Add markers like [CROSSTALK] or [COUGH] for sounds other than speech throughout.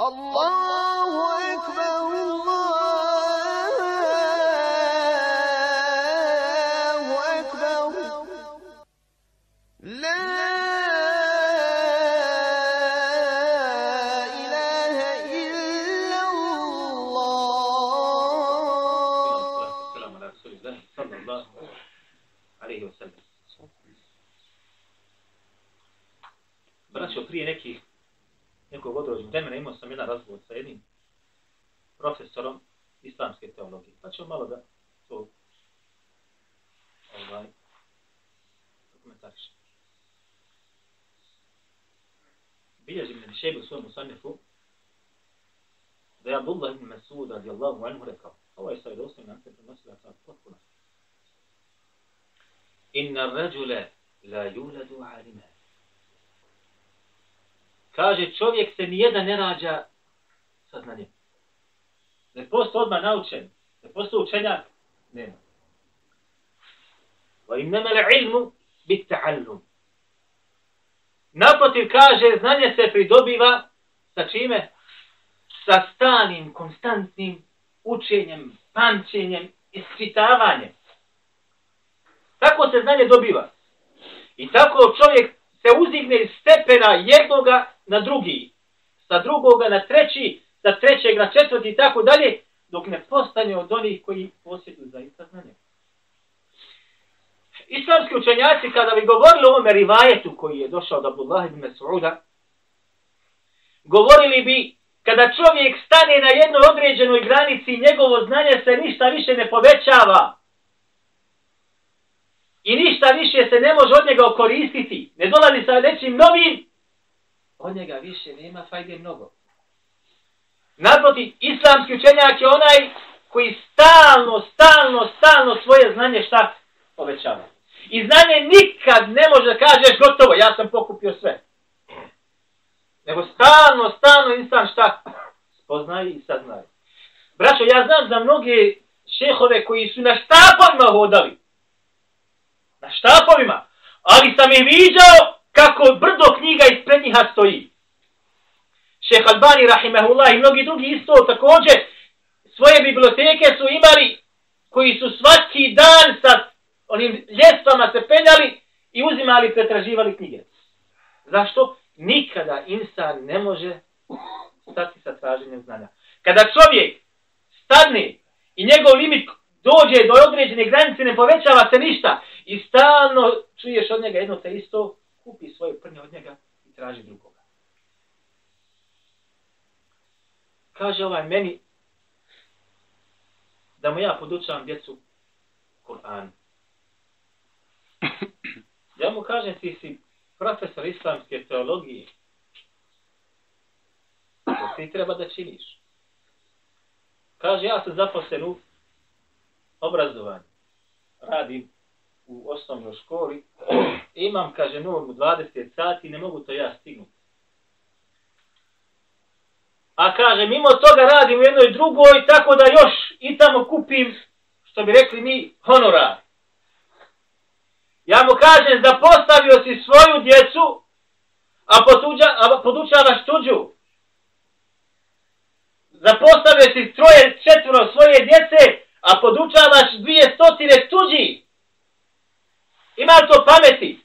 Allahu odrođenog vremena imao sam jedan razgovor sa jednim profesorom islamske teologije. Pa ćemo malo da to ovaj, dokumentarišem. Bilježi mi šebi u svojom usanjefu da je Abdullah ibn Masud radijallahu anhu rekao, ovo je sa vjerovstvom na se prenosila sa potpuno. Inna rađule la yuladu alima. Kaže, čovjek se nijedan ne rađa sa znanjem. Ne posto odmah naučen. Ne posto učenjak. Nema. Wa innama ilmu bit ta'allum. Naprotiv kaže, znanje se pridobiva sa čime? Sa stalnim, konstantnim učenjem, pamćenjem, isčitavanjem. Tako se znanje dobiva. I tako čovjek se uzigne iz stepena jednoga na drugi, sa drugoga na treći, sa trećeg na četvrti i tako dalje, dok ne postane od onih koji posjeduju zaista znanje. Islamski učenjaci, kada bi govorili o ovome rivajetu koji je došao od Abdullah ibn Mas'uda, govorili bi kada čovjek stane na jednoj određenoj granici, njegovo znanje se ništa više ne povećava. I ništa više se ne može od njega koristiti. Ne dolazi sa nečim novim, od njega više nema fajde mnogo. Naproti, islamski učenjak je onaj koji stalno, stalno, stalno svoje znanje šta povećava. I znanje nikad ne može da kažeš gotovo, ja sam pokupio sve. Nego stalno, stalno insan šta spoznaje i saznaje. Braćo, ja znam za mnoge šehove koji su na štapovima hodali. Na štapovima. Ali sam ih viđao kako brdo knjiga ispred njiha stoji. Šeh Albani, rahimahullah, i mnogi drugi isto također svoje biblioteke su imali koji su svaki dan sa onim ljestvama se penjali i uzimali, pretraživali knjige. Zašto? Nikada insan ne može stati sa traženjem znanja. Kada čovjek stadne i njegov limit dođe do određene granice, ne povećava se ništa i stalno čuješ od njega jedno te isto, kupi svoje prnje od njega i traži drugoga. Kaže ovaj meni da mu ja podučavam djecu Kur'an. Ja mu kažem ti si profesor islamske teologije. To ti treba da činiš. Kaže, ja sam zaposlen u obrazovanju. Radim u osnovnoj školi. Imam, kaže, normu 20 sati, ne mogu to ja stignuti. A kaže, mimo toga radim u jednoj drugoj, tako da još i tamo kupim, što bi rekli mi, honorar. Ja mu kažem zapostavio si svoju djecu, a, potuđa, a podučavaš tuđu. Zapostavio si troje, četvro svoje djece, a podučavaš dvije stotine tuđi. Ima to pameti?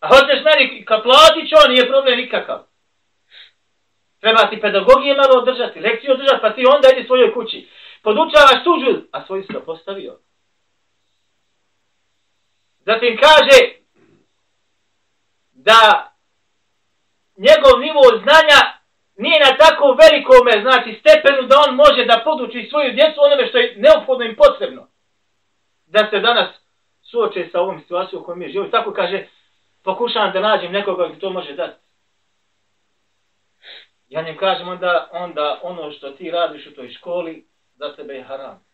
A hoćeš meni, kad platit će on, nije problem nikakav. Treba ti pedagogije malo održati, lekciju održati, pa ti onda idi svojoj kući. Podučavaš tuđu, a svoju si postavio. Zatim kaže da njegov nivo znanja nije na tako velikome, znači stepenu da on može da poduči svoju djecu onome što je neophodno im potrebno. Da se danas suoče sa ovom situacijom u kojoj mi je živo. Tako kaže, pokušavam da nađem nekoga koji to može dati. Ja njem kažem onda, onda ono što ti radiš u toj školi, za tebe je haram.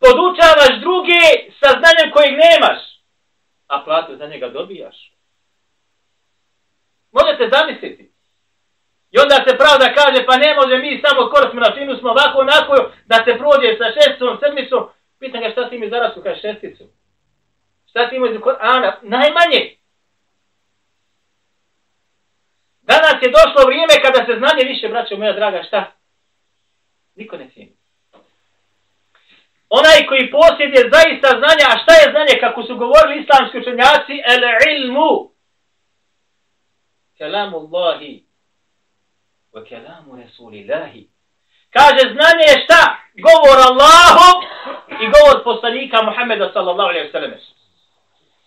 Podučavaš druge sa znanjem kojeg nemaš, a platu za njega dobijaš. Možete zamisliti. I onda se pravda kaže, pa ne može mi samo koristimo na finu smo ovako onako, da se prođe sa šestom, sedmicom. Pitan ga šta si mi zarastu, kaže šesticu. Šta si imao iz Korana? Najmanje. Danas je došlo vrijeme kada se znanje više, braćo moja draga, šta? Niko ne cijeni. Onaj koji posjeduje zaista znanja, a šta je znanje, kako su govorili islamski učenjaci, el ilmu, Kelamu Allahi, wa kelamu Rasulillahi. Kaže, znanje je šta? Govor Allahu i govor poslanika Muhammeda sallallahu alaihi wa sallam.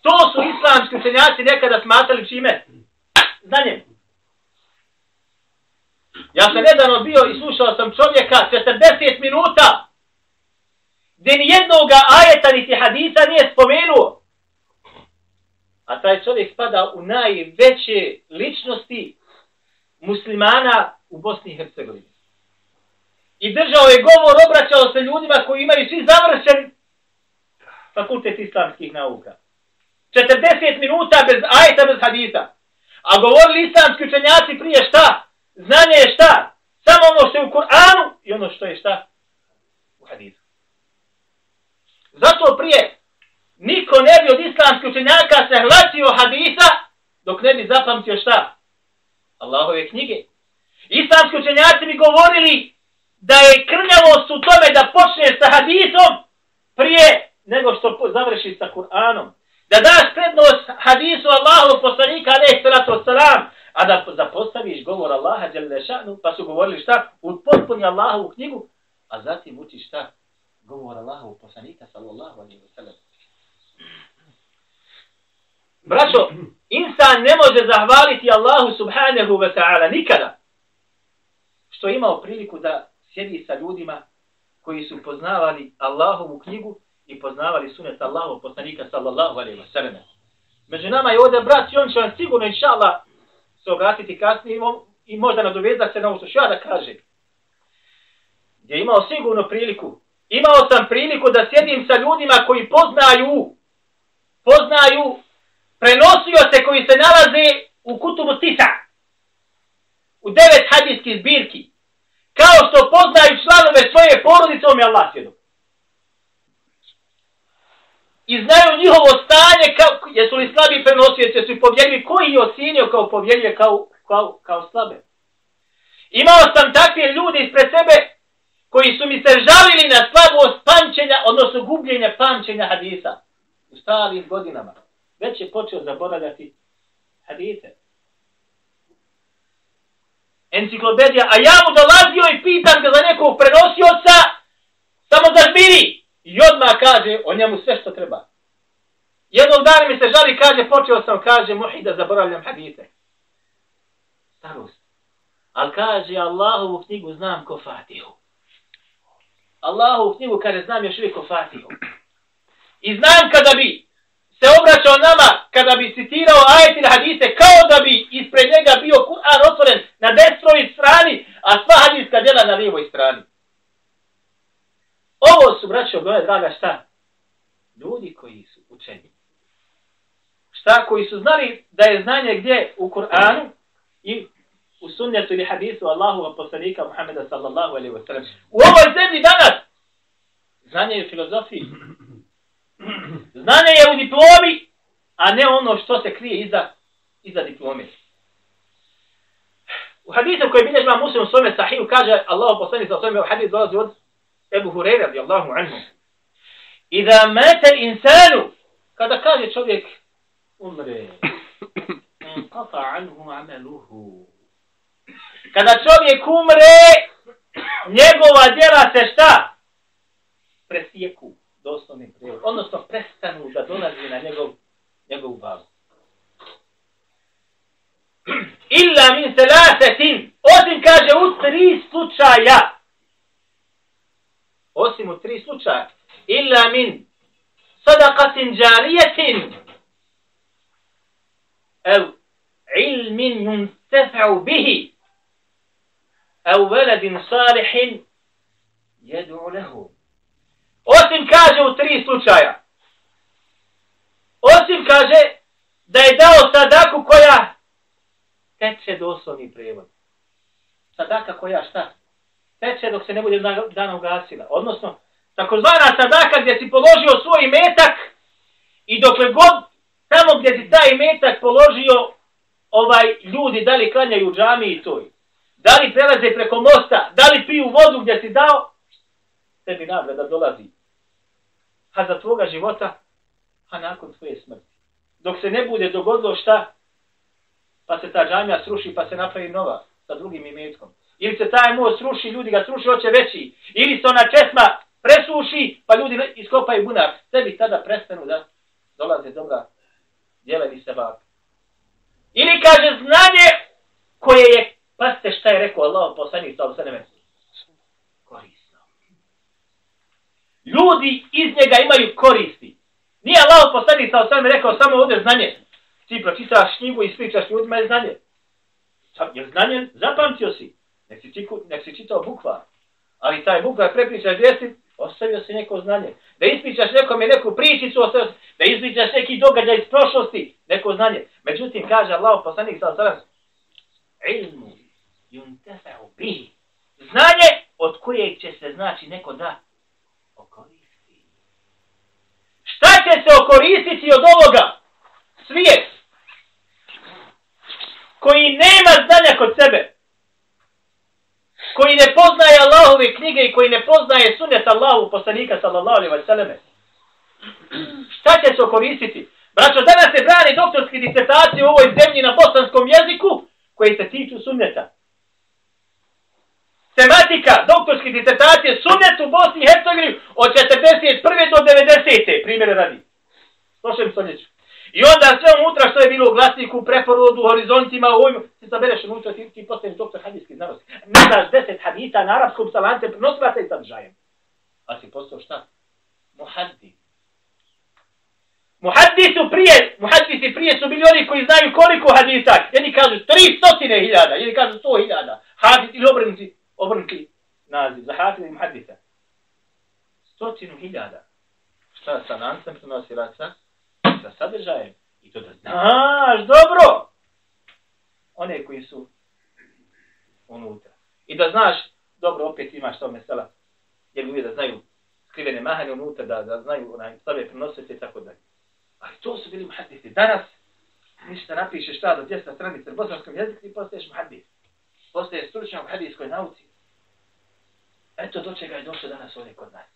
To su islamski učenjaci nekada smatrali čime? Znanjem. Ja sam nedavno bio i slušao sam čovjeka 40 minuta gdje ni jednog ajeta niti hadisa nije spomenuo. A taj čovjek spada u najveće ličnosti muslimana u Bosni i Hercegovini. I držao je govor, obraćao se ljudima koji imaju svi završen fakultet islamskih nauka. 40 minuta bez ajta, bez hadisa. A govorili islamski učenjaci prije šta? Znanje je šta? Samo ono što je u Kur'anu i ono što je šta? U hadisu. Zato prije niko ne bi od islamskih učenjaka se hlasio hadisa dok ne bi zapamtio šta? Allahove knjige. Islamski učenjaci bi govorili da je krnjavost u tome da počne sa hadisom prije nego što završi sa Kur'anom da daš prednost hadisu Allahu poslanika alaih salatu wasalam, a da zapostaviš govor Allaha šanu, pa su govorili šta? U potpuni Allahovu knjigu, a zatim učiš šta? Govor Allahu poslanika sallallahu alaihi wasalam. Braćo, insan ne može zahvaliti Allahu subhanahu wa ta'ala nikada što imao priliku da sjedi sa ljudima koji su poznavali Allahovu knjigu i poznavali sunet Allahov poslanika sallallahu alejhi ve sellem. Među nama je ovdje brat i on će vam sigurno inshallah se obratiti kasnije i možda nadovezati se na ovo što ću ja da kaže. Gdje imao sigurno priliku. Imao sam priliku da sjedim sa ljudima koji poznaju poznaju prenosioce koji se nalaze u kutubu Tisa. U devet hadijskih zbirki. Kao što poznaju članove svoje porodice, on je Allah svjedok i znaju njihovo stanje, kao, jesu li slabi prenosioci, jesu li povjeljivi, koji je ocinio kao povjeljive, kao, kao, kao slabe. Imao sam takve ljude ispred sebe, koji su mi se žalili na slabost pamćenja, odnosno gubljenja pamćenja hadisa. U starim godinama. Već je počeo zaboravljati hadise. Enciklopedija, a ja mu dolazio i pitam ga za nekog prenosioca, samo da zbiri. I odmah kaže o njemu sve što treba. Jednog dana mi se žali, kaže, počeo sam, kaže, mohi da zaboravljam hadite. Starost. Ali kaže, Allahovu knjigu znam ko Fatihu. Allahovu knjigu, kaže, znam još uvijek ko Fatihu. I znam kada bi se obraćao nama, kada bi citirao ajet ili hadise, kao da bi ispred njega bio Kur'an otvoren na desnoj strani, a sva hadijska djela na lijevoj strani. Ovo su, braćo, draga, šta? Ljudi koji su učeni. Šta? Koji su znali da je znanje gdje u Kur'anu i u sunnetu ili hadisu Allahu poslanika Muhammeda sallallahu alaihi wa sallam. U ovoj zemlji danas znanje je u filozofiji. Znanje je u diplomi, a ne ono što se krije iza, iza diplome. U hadisu koji bilježi vam muslim u svome sahiju kaže Allahu poslanik sallallahu svome u hadisu dolazi od Ebu Hureyre radijallahu anhu. Iza mata insanu, kada kaže čovjek umre, mm, kata anhu ameluhu. Kada čovjek umre, njegova djela se šta? Presijeku, doslovni prijevod. Odnosno, prestanu da dolazi na njegov, njegov bavu. Illa min selasetin, osim kaže u tri slučaja, osim u tri slučaja, illa min sadaqatin jarijetin, ev ilmin yuntefa'u bihi, ev veledin salihin jedu lehu. Osim kaže u tri slučaja. Osim kaže da je dao sadaku koja teče doslovni prevod. Sadaka koja šta? Teče dok se ne bude dana ugasila. Odnosno, takozvana sadaka gdje si položio svoj metak i dokle god tamo gdje si taj metak položio ovaj ljudi da li klanjaju u džami i toj, da li prelaze preko mosta, da li piju vodu gdje si dao, tebi nagrada dolazi. A za tvoga života, a nakon tvoje smrti. Dok se ne bude dogodilo šta, pa se ta džamija sruši, pa se napravi nova sa drugim imetkom. Ili se taj most sruši, ljudi ga sruši, hoće veći. Ili se ona česma presuši, pa ljudi iskopaju bunar. Tebi tada prestanu da dolaze dobra djela i se. Ili kaže znanje koje je, pazite šta je rekao Allah poslanik sa sve Korisno. Ljudi iz njega imaju koristi. Nije Allah poslanik sa sve rekao samo ovdje znanje. Ti pročitaš knjigu i spričaš ljudima je znanje. Jer znanje zapamtio si. Nek si, čiku, nek si čitao bukva. Ali taj bukva prepričaš djesi, ostavio si neko znanje. Da ispričaš nekome neku pričicu, ostavio si, da ispričaš neki događaj iz prošlosti, neko znanje. Međutim, kaže Allah poslanik sa sada, ilmu yuntefa'u bi. Znanje od kojeg će se znači neko da okoristi. Šta će se okoristiti od ovoga? Svijet koji nema znanja kod sebe, koji ne poznaje Allahove knjige i koji ne poznaje sunet Allahu poslanika sallallahu alaihi wa sallam. Šta će se koristiti? Braćo, danas se brani doktorski disertacije u ovoj zemlji na bosanskom jeziku koji se tiču sunneta. Tematika doktorski disertacije sunnet u Bosni i Hercegovini od 41. do 90. primjere radi. Slušajem stoljeću. I onda sve unutra što je bilo u glasniku, preporodu, horizontima, u ovim, ti sabereš unutra, ti, ti postaneš doktor hadijski znanosti. Ne znaš deset hadita na arapskom sa lancem, prenosilaca i sadržajem. A si postao šta? Muhaddi. Muhaddi su prije, muhaddisi prije su bili oni koji znaju koliko hadita. Jedni kažu tri stotine hiljada, jedni kažu 100.000. hiljada. Hadis ili obrnuti, obrnuti naziv za hadis i muhaddisa. Stotinu hiljada. Šta sa lancem prenosilaca? Sa sadržajem i to da znaš dobro one koji su unutra. I da znaš, dobro, opet imaš to mesela, jer ljudi da znaju skrivene mahane unutra, da, da znaju onaj, stave prenositi i tako dalje. Ali to su bili muhadisi. Danas, ništa napišeš šta do 200 stranica na bosanskom jeziku i postaješ muhadis. Postaješ stručan u hadijskoj nauci. Eto do čega je došlo danas ovdje kod nas.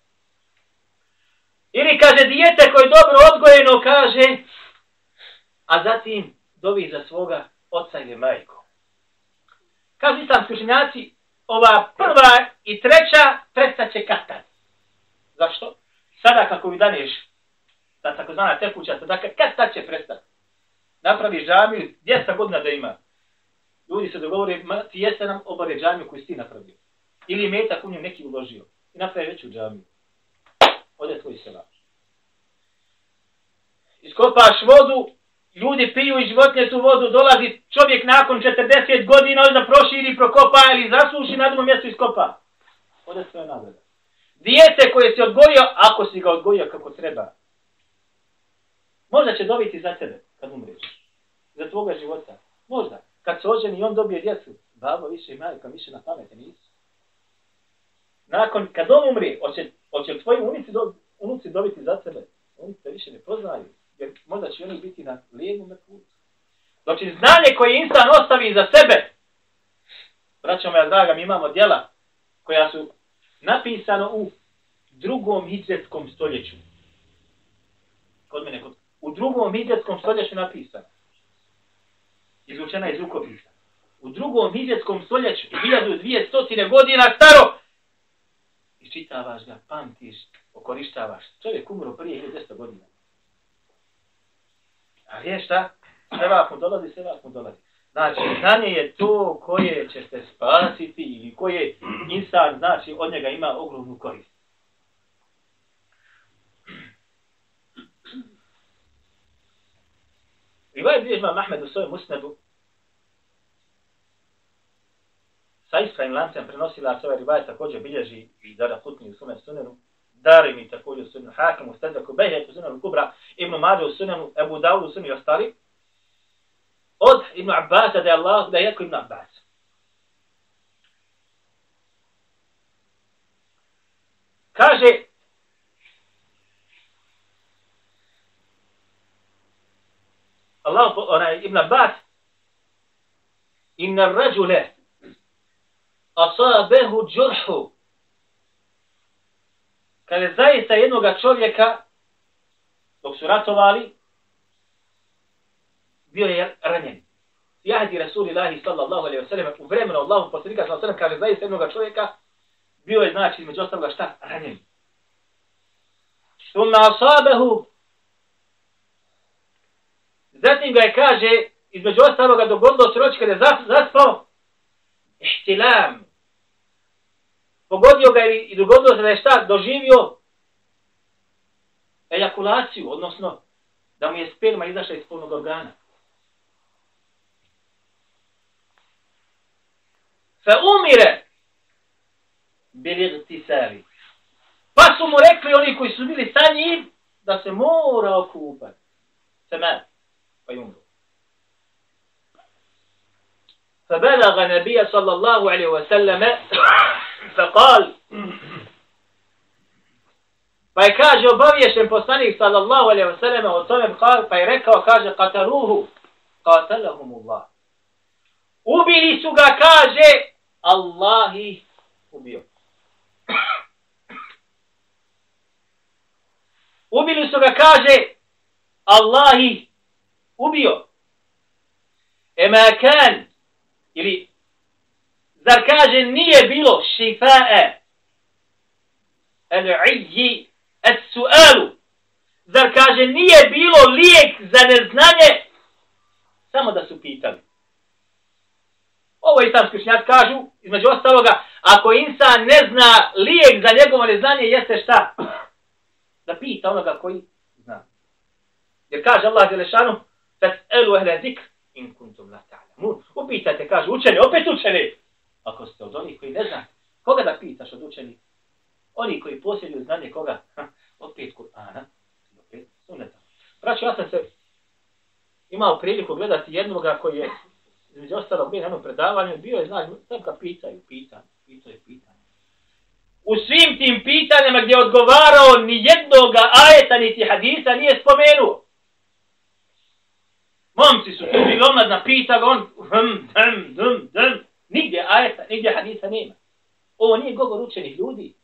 Ili kaže dijete koje je dobro odgojeno, kaže, a zatim dovi za svoga oca ili majku. Kažu islamski učenjaci, ova prva i treća prestaće katad. Zašto? Sada kako vi daneš, ta takozvana tekuća sadaka, kad tad će prestati? Napravi džamiju, 200 godina da ima. Ljudi se dogovore, ma, ti jeste nam obave džamiju koju si ti napravio. Ili meta u njom neki uložio. I napravi veću džamiju ode tvoj selam. Iskopaš vodu, ljudi piju i životinje tu vodu, dolazi čovjek nakon 40 godina, da proširi, prokopa ili zasuši, na drugom mjestu iskopa. Ode svoje nagrada. Dijete koje si odgojio, ako si ga odgojio kako treba, možda će dobiti za tebe kad umreš. Za tvoga života. Možda. Kad se oženi i on dobije djecu, babo više i majka više na pamete nisu. Nakon, kad on umri, hoće Hoće tvoji unici, do, unuci dobiti za sebe? Oni te više ne poznaju. Jer možda će oni biti na lijevome putu. Znači znanje koje insan ostavi za sebe. Braćo moja draga, mi imamo djela koja su napisano u drugom hidžetskom stoljeću. Kod mene, kod, u drugom hidžetskom stoljeću napisano. Izvučena iz rukopisa. U drugom hidžetskom stoljeću, 1200 godina staro, iščitavaš ga, pamtiš, okorištavaš. Čovjek umro prije 1200 godina. A je šta? Sve mu dolazi, sve mu dolazi. Znači, znanje je to koje će se spasiti ili koje insan, znači, od njega ima ogromnu korist. I bilježba Mahmed u svojem usnedu sa ispravim lancem prenosila se ovaj rivajet također bilježi i Dara Kutni u svome sunenu, Darim također u sunenu Hakim u Stedaku, Behet u sunenu Kubra, Ibnu Mađe u sunenu, Ebu Dawud u sunenu i ostali, od Ibn Abbas, da je Allah, da je jako Ibnu Abbas. Kaže, Allah, onaj Ibn Abbas, inna rajule asabehu džurhu kada zaista jednoga čovjeka dok su ratovali bio je ranjen. Jahdi Rasulillahi sallallahu alaihi wa sallam u vremenu Allahu poslanika sallallahu alaihi wa sallam kaže zaista jednoga čovjeka bio je znači među ostaloga šta? Ranjen. Summa asabehu Zatim ga je kaže, između ostaloga dogodilo se roć kada je zaspao, ihtilam Pogodio ga i dogodilo se da je šta doživio ejakulaciju, odnosno da mu je sperma izašla iz polnog organa. Fa umire bili tisari. Pa su mu rekli oni koji su bili sa njim da se mora okupati. Se meni. فيمرض فبلغ النبي صلى الله عليه وسلم فقال Pa je kaže obavješen poslanik sallallahu alaihi wa sallam o tome pa je rekao kaže kataruhu katalahumullah. Ubili su ga kaže Allah ih ubio. Ubili su ga kaže Allah ih ubio. Ema kan, ili, zar kaže nije bilo šifae, El-i'ji es-su'alu. zar kaže nije bilo lijek za neznanje, samo da su pitali. Ovo islamski učenjaci kažu, između ostaloga, ako insan ne zna lijek za njegovo neznanje, jeste šta? Da pita onoga koji zna. Jer kaže Allah Đelešanu, Fas'alu ahla zikr in kuntum la ta'lamun. Upitajte, kaže učeni, opet učeni. Ako ste od onih koji ne zna, koga da pitaš od učenih? Oni koji posjeduju znanje koga? Ha, opet Kur'ana, opet sunneta. Braćo, ja sam se imao priliku gledati jednoga koji je između ostalog bio na jednom predavanju, bio je, znaš, sam ga pitaju, pitan, pitaju, pitan. U svim tim pitanjama gdje je odgovarao ni jednoga ajeta niti hadisa nije spomenuo. Momci su tu bili omladna, pita ga on, hm, hm, hm, hm, nigdje ajeta, nigdje hadisa nema. Ovo nije govor učenih ljudi.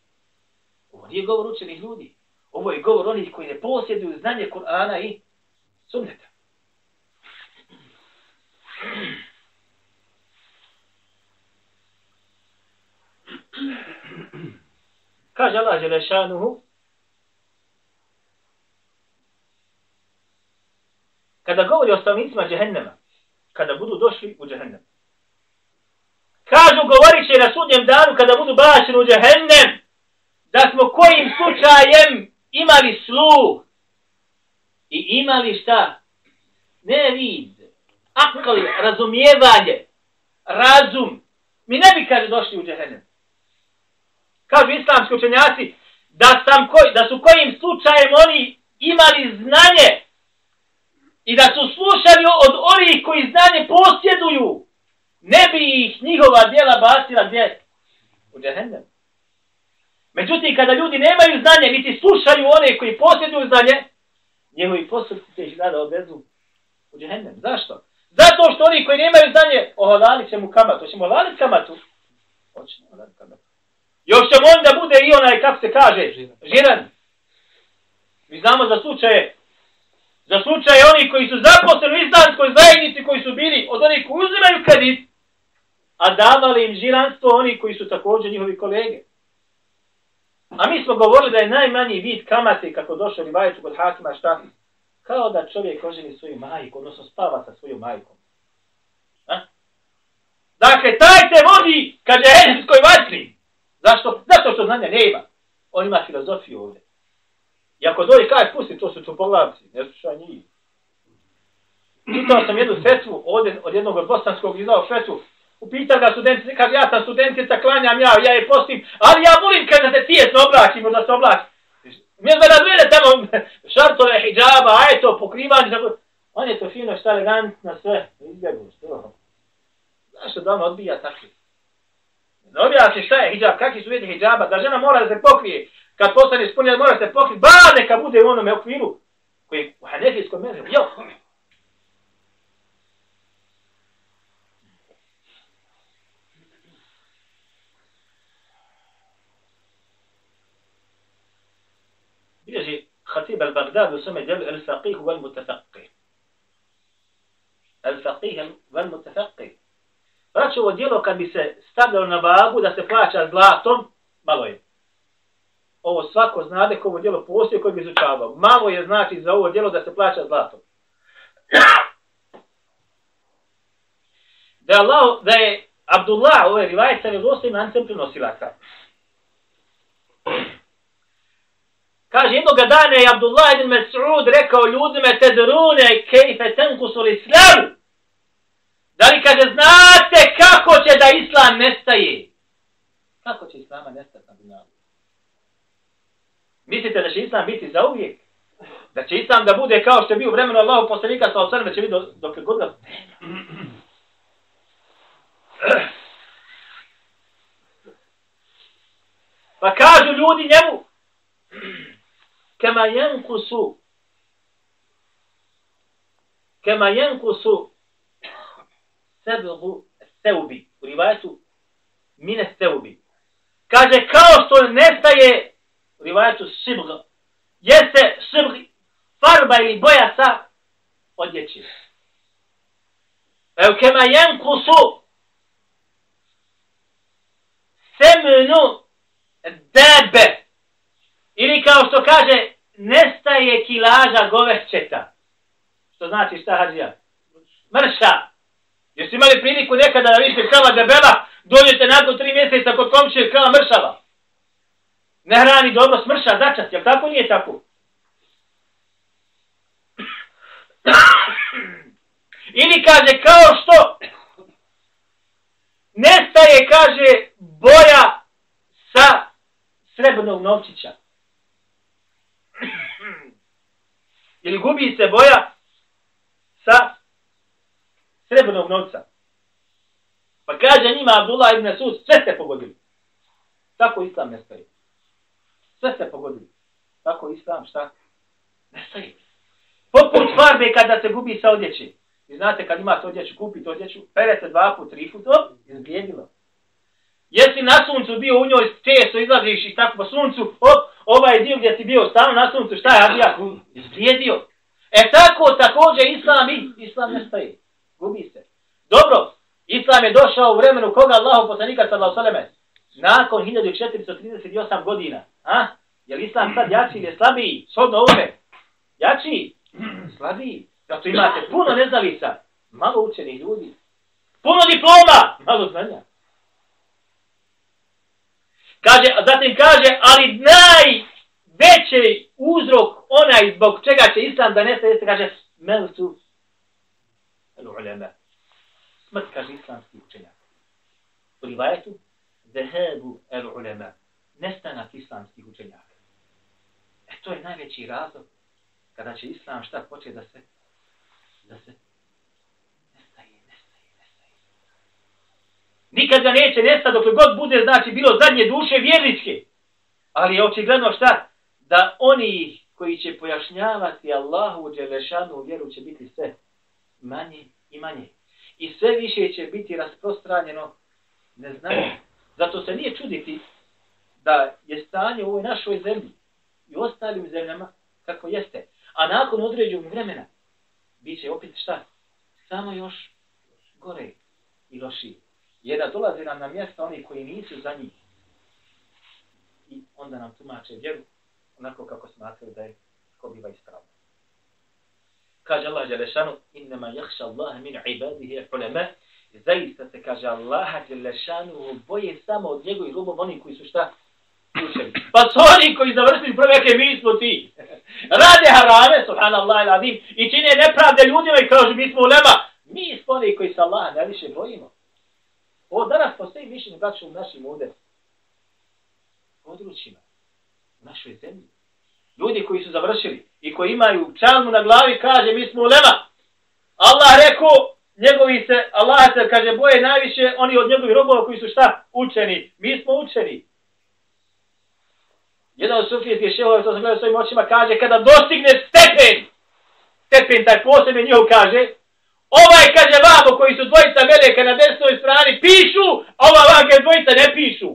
Ovo nije govor učenih ljudi. Ovo je govor onih koji ne posjeduju znanje Kur'ana i sunneta. Kaže Allah Želešanuhu, kada govori o stanovnicima džehennema, kada budu došli u džehennem. Kažu, govorit će na sudnjem danu, kada budu bašeni u džehennem, da smo kojim slučajem imali sluh i imali šta? Ne vid, akali, razumijevanje, razum. Mi ne bi, kaže, došli u džehennem. Kažu islamski učenjaci, da, sam koj, da su kojim slučajem oni imali znanje, i da su slušali od onih koji znanje posjeduju, ne bi ih njihova djela bacila gdje? U džehennem. Međutim, kada ljudi nemaju znanje, niti slušaju one koji posjeduju znanje, njegovi postupci će ih rada odvezu u džehennem. Zašto? Zato što oni koji nemaju znanje, ohalalit će mu kamatu. Hoćemo ohalalit kamatu? Hoćemo ohalalit kamatu. Još ćemo onda bude i onaj, kako se kaže, žiran. Mi znamo za slučaje Za slučaj oni koji su zaposleni u islamskoj zajednici, koji su bili od onih koji uzimaju kredit, a davali im žiranstvo oni koji su također njihovi kolege. A mi smo govorili da je najmanji vid kamate kako došao li kod hakima šta? Kao da čovjek oženi svoju majku, odnosno spava sa svojom majkom. A? Dakle, taj te vodi kad je enskoj vatri. Zašto? Zato što znanja nema. On ima filozofiju ovdje. I ako dođe kaj, pusti, to su poglavci, ne slušaj njih. Pitao sam jednu fetvu ovdje, od jednog od bosanskog izdao fetvu Upita ga student, kaže, ja sam studentica, klanjam ja, ja je postim, ali ja volim kad da se tijesno oblačimo, da se oblači. Mi je da razvijede tamo šartove, hijjaba, eto, pokrivanje, tako. On je to fino, šta elegantno, sve, izbjegu, što. Zašto da on odbija takvi? Ne odbija se šta je hijjab, kakvi su vidi hijjaba, da žena mora da se pokrije, kad postane ispunjen, mora se pokriti, ba, neka bude u onome okviru, koji je u hanefijskom meru, jo. Hatib al-Baghdad u svome djelu El-Faqih wal-Mutafaqih. El-Faqih wal-Mutafaqih. Braćo, ovo djelo kad bi se stavljalo na vagu da se plaća zlatom, malo je. Ovo svako znade ko ovo djelo postoje koji bi izučavao. Malo je znači za ovo djelo da se plaća zlatom. Da je, Allah, da je Abdullah, ovo je rivajet sa vjerovostojim lancem prenosilaca. Kaže, jednoga dana je Abdullah ibn Mas'ud rekao ljudima te drune kejfe tenkusu islamu. Da li kaže, znate kako će da islam nestaje? Kako će islama nestati na dunjalu? Mislite da će islam biti za uvijek? Da će islam da bude kao što je bio vremenu Allahu poslanika sa osrme, će biti dok je god. [CLEARS THROAT] Pa kažu ljudi njemu, kema jenkusu, kema jenkusu sebegu seubi, u rivajetu mine seubi. Kaže, kao što nestaje, u rivajetu sibg, jeste sibg, farba ili boja sa odjeći. Evo, kema jenkusu, semenu debe. Ili kao što kaže, nestaje kilaža govešćeta. Što znači šta hađija? Mrša. Jesi imali priliku nekada da vidite krava debela, dođete nakon tri mjeseca kod komšije krava mršava. Ne hrani dobro smrša začas, jel tako nije tako? [CLEARS THROAT] Ili kaže kao što nestaje, kaže, boja sa srebrnog novčića. Ili gubi se boja sa srebrnog novca. Pa kaže njima Abdullah ibn Sud, sve ste pogodili. Tako islam ne stoji. Sve ste pogodili. Tako islam šta? Ne stoji. Poput farbe kada se gubi sa odjeći. Vi znate kad imate odjeću, kupite odjeću, perete dva put, tri put, op, izblijedilo. Jesi na suncu bio u njoj, često izlaziš i tako po suncu, op, ovaj dio gdje si bio stano na suncu, šta je Adija? Izblijedio. E tako također Islam i Islam ne stoji. Gubi se. Dobro, Islam je došao u vremenu koga Allahu poslanika sallahu sallame? Nakon 1438 godina. A? Je li Islam sad jači ili je slabiji? Shodno ovome. Jači? Slabiji. Zato imate puno neznalica. Malo učenih ljudi. Puno diploma. Malo znanja. Kaže, zatim kaže, ali najveći uzrok onaj zbog čega će Islam da nese, jeste, kaže, meltu ulema. Smrt, kaže islamski učenjak. U rivajetu, zehebu el ulema. Nestanak islamskih učenjaka. E to je najveći razlog kada će islam šta početi da se da se nestaje, nestaje, nestaje. Nikad ga neće nestati dok god bude, znači, bilo zadnje duše vjerničke. Ali je očigledno šta? Da oni koji će pojašnjavati Allahu Đelešanu vjeru će biti sve manje i manje. I sve više će biti rasprostranjeno neznanje. Zato se nije čuditi da je stanje u ovoj našoj zemlji i ostalim zemljama kako jeste. A nakon određenog vremena bit će opet šta? Samo još gore i lošije je da dolaze nam na mjesta oni koji nisu za njih. I onda nam tumače vjeru onako kako smatraju da je ko biva ispravno. Kaže Allah Đelešanu, innama jahša Allah min ibadihi ulema, zaista se kaže Allah Đelešanu boje samo od njegovih rubov oni koji su šta? Učeni. Pa su oni koji završili prveke, mi smo ti. [LAUGHS] Rade harame, subhanallah il adim, i čine nepravde ljudima i kažu mi smo ulema. Mi smo oni koji se Allah najviše bojimo. Ovo danas postoji mišljenje braću u našim ovdje područjima, u našoj zemlji. Ljudi koji su završili i koji imaju čalmu na glavi, kaže, mi smo ulema. Allah rekao, njegovi se, Allah se, kaže, boje najviše, oni od njegovih robova koji su šta? Učeni. Mi smo učeni. Jedan od sufijskih šehova, to sam gledao svojim očima, kaže, kada dostigne stepen, stepen taj posebno njihov kaže, ovaj kaže vamo koji su dvojica meleka na desnoj strani, pišu, a ova vam kaže dvojica ne pišu.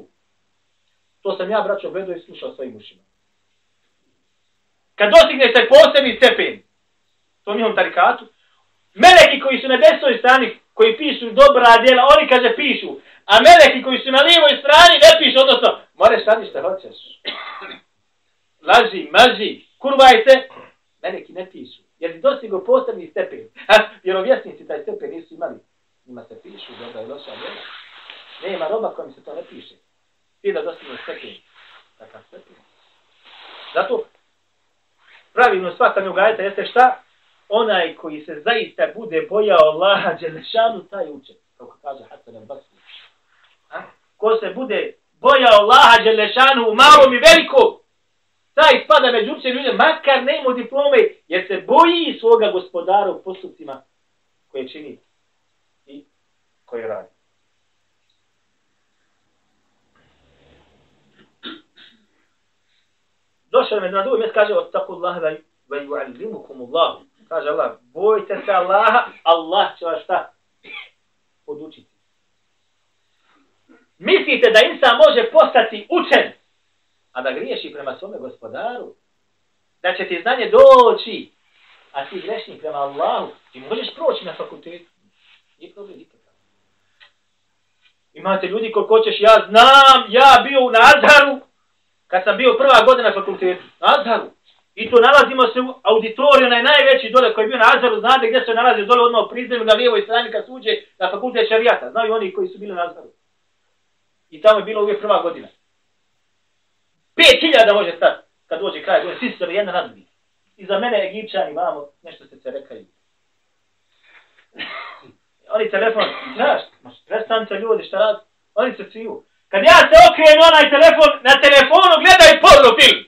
To sam ja, braćo, gledao i slušao svojim ušima. kad dostignete posebni stepen, to njihom tarikatu, meleki koji su na desnoj strani, koji pišu dobra djela, oni kaže pišu, a meleki koji su na lijevoj strani ne pišu, odnosno, moraš radi šta hoćeš. Laži, maži, kurvaj se, meleki ne pišu. Jer dostigo posebni stepen. A, vjerovjesnici taj stepen nisu imali. Njima se pišu, dobra i loša djela. Nema roba kojim se to ne piše. Ti da dostigne stepen. Takav stepen. Zato pravilno shvatanje u gajeta jeste šta? Onaj koji se zaista bude bojao Allaha Đelešanu, taj uče. Kako kaže Hasan al-Basri. Ko se bude bojao Allaha Đelešanu u malom i velikom, taj spada među učenje ljude, makar ne ima diplome, jer se boji svoga gospodara u postupcima koje čini i koje radi. Došao me na drugi mjesto, kaže, od tako Allah, ve yu'allimukum Allah. Kaže Allah, bojte se Allaha, Allah će vas šta? Podučiti. Mislite da insan može postati učen, a da griješi prema svome gospodaru? Da će ti znanje doći, a ti grešni prema Allahu, ti možeš proći na fakultetu. Nije problem nikakav. Imate ljudi ko hoćeš, ja znam, ja bio u Nazharu, kad sam bio prva godina na fakultetu. Nazharu. I to nalazimo se u auditoriju, onaj najveći dole koji je bio na Azaru, znate gdje se nalazi dole odmah u prizemlju na lijevoj strani kad suđe na fakultet šarijata. Znaju oni koji su bili na Azaru. I tamo je bilo uvijek prva godina. Pet hiljada može stati kad dođe kraj godine. Svi se jedna nadbi. I za mene Egipćani, vamo, nešto se se rekaju. [LAUGHS] oni telefon, znaš, prestanite ljudi, šta radi? Oni se ciju. Kad ja se okrenu onaj telefon, na telefonu gledaj porno film.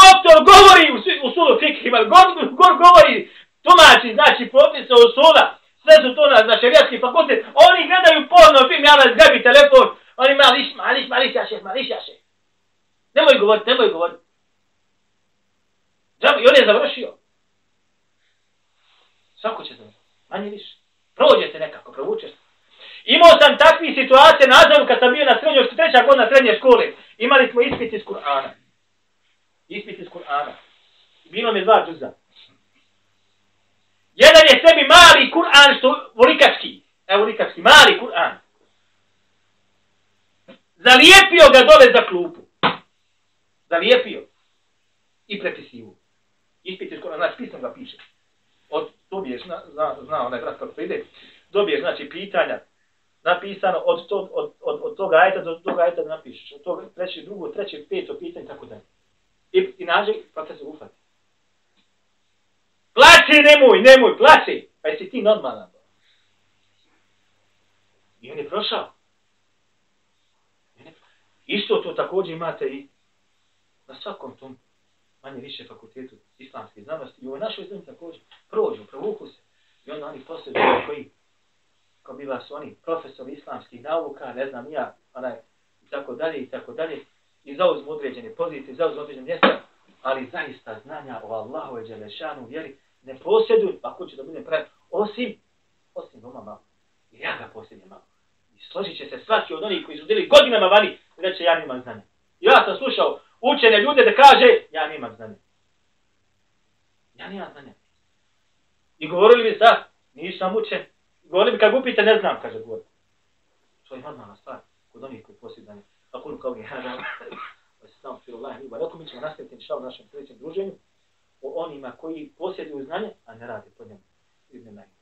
Doktor govori u, u sulu fikhima, gor, gor govori, tumači, znači propisa u sula, sve su to na, na šerijatski fakultet, oni gledaju porno film, ja vas gabi telefon, oni mališ, mališ, mališ, jaše, mališ, jaše. Nemoj govoriti, nemoj govoriti. Džabi, i on je završio. Svako će završiti, manje više. Prođe se nekako, provuče se. Imao sam takvi situacije na Azaru kad sam bio na srednjoj, treća godina srednje škole. Imali smo ispit iz Kur'ana. Ispit iz Kur'ana. Bilo mi dva džuza. Jedan je sebi mali Kur'an, što volikački. Evo volikački, mali Kur'an. Zalijepio ga dole za klupu. Zalijepio. I prepisivo. Ispit je skoro, znači pisno ga piše. Od, dobiješ, zna, zna, zna onaj brat kako to ide, dobiješ, znači, pitanja, napisano od, tog, od, od, od toga ajta do toga ajta da napišeš. Od toga treće, drugo, treće, peto pitanje, tako dalje. I, i nađe, profesor ufati. Plaći, nemoj, nemoj, plaći. Pa jesi ti normalan. I on je prošao. Isto to također imate i na svakom tom manje više fakultetu islamske znanosti. I u našoj zemlji također prođu, provuku se. I onda oni poslije koji ko biva su oni profesori islamskih nauka, ne znam ja, onaj, i tako dalje, i tako dalje, i zauzmu određene pozicije, zauzmu određene mjesta, ali zaista znanja o Allahu i Đelešanu vjeri ne posjeduju, ako će da bude pravi, osim, osim doma malo. I ja ga posjedim malo. I složit će se svaki od onih koji su bili godinama vani, reće ja nima znanja. Ja sam slušao učene ljude da kaže, ja nemam znanja. Ja nemam znanja. I govorili bi sad, nisam učen, Govorim, kad upite, ne znam, kaže govor. To je normalna stvar, kod onih koji posjedanje. A kao je hada, da se samo filo Allah, mi ćemo nastaviti inša u našem sljedećem druženju o onima koji posjeduju znanje, a ne rade po njemu. Idem najbolje.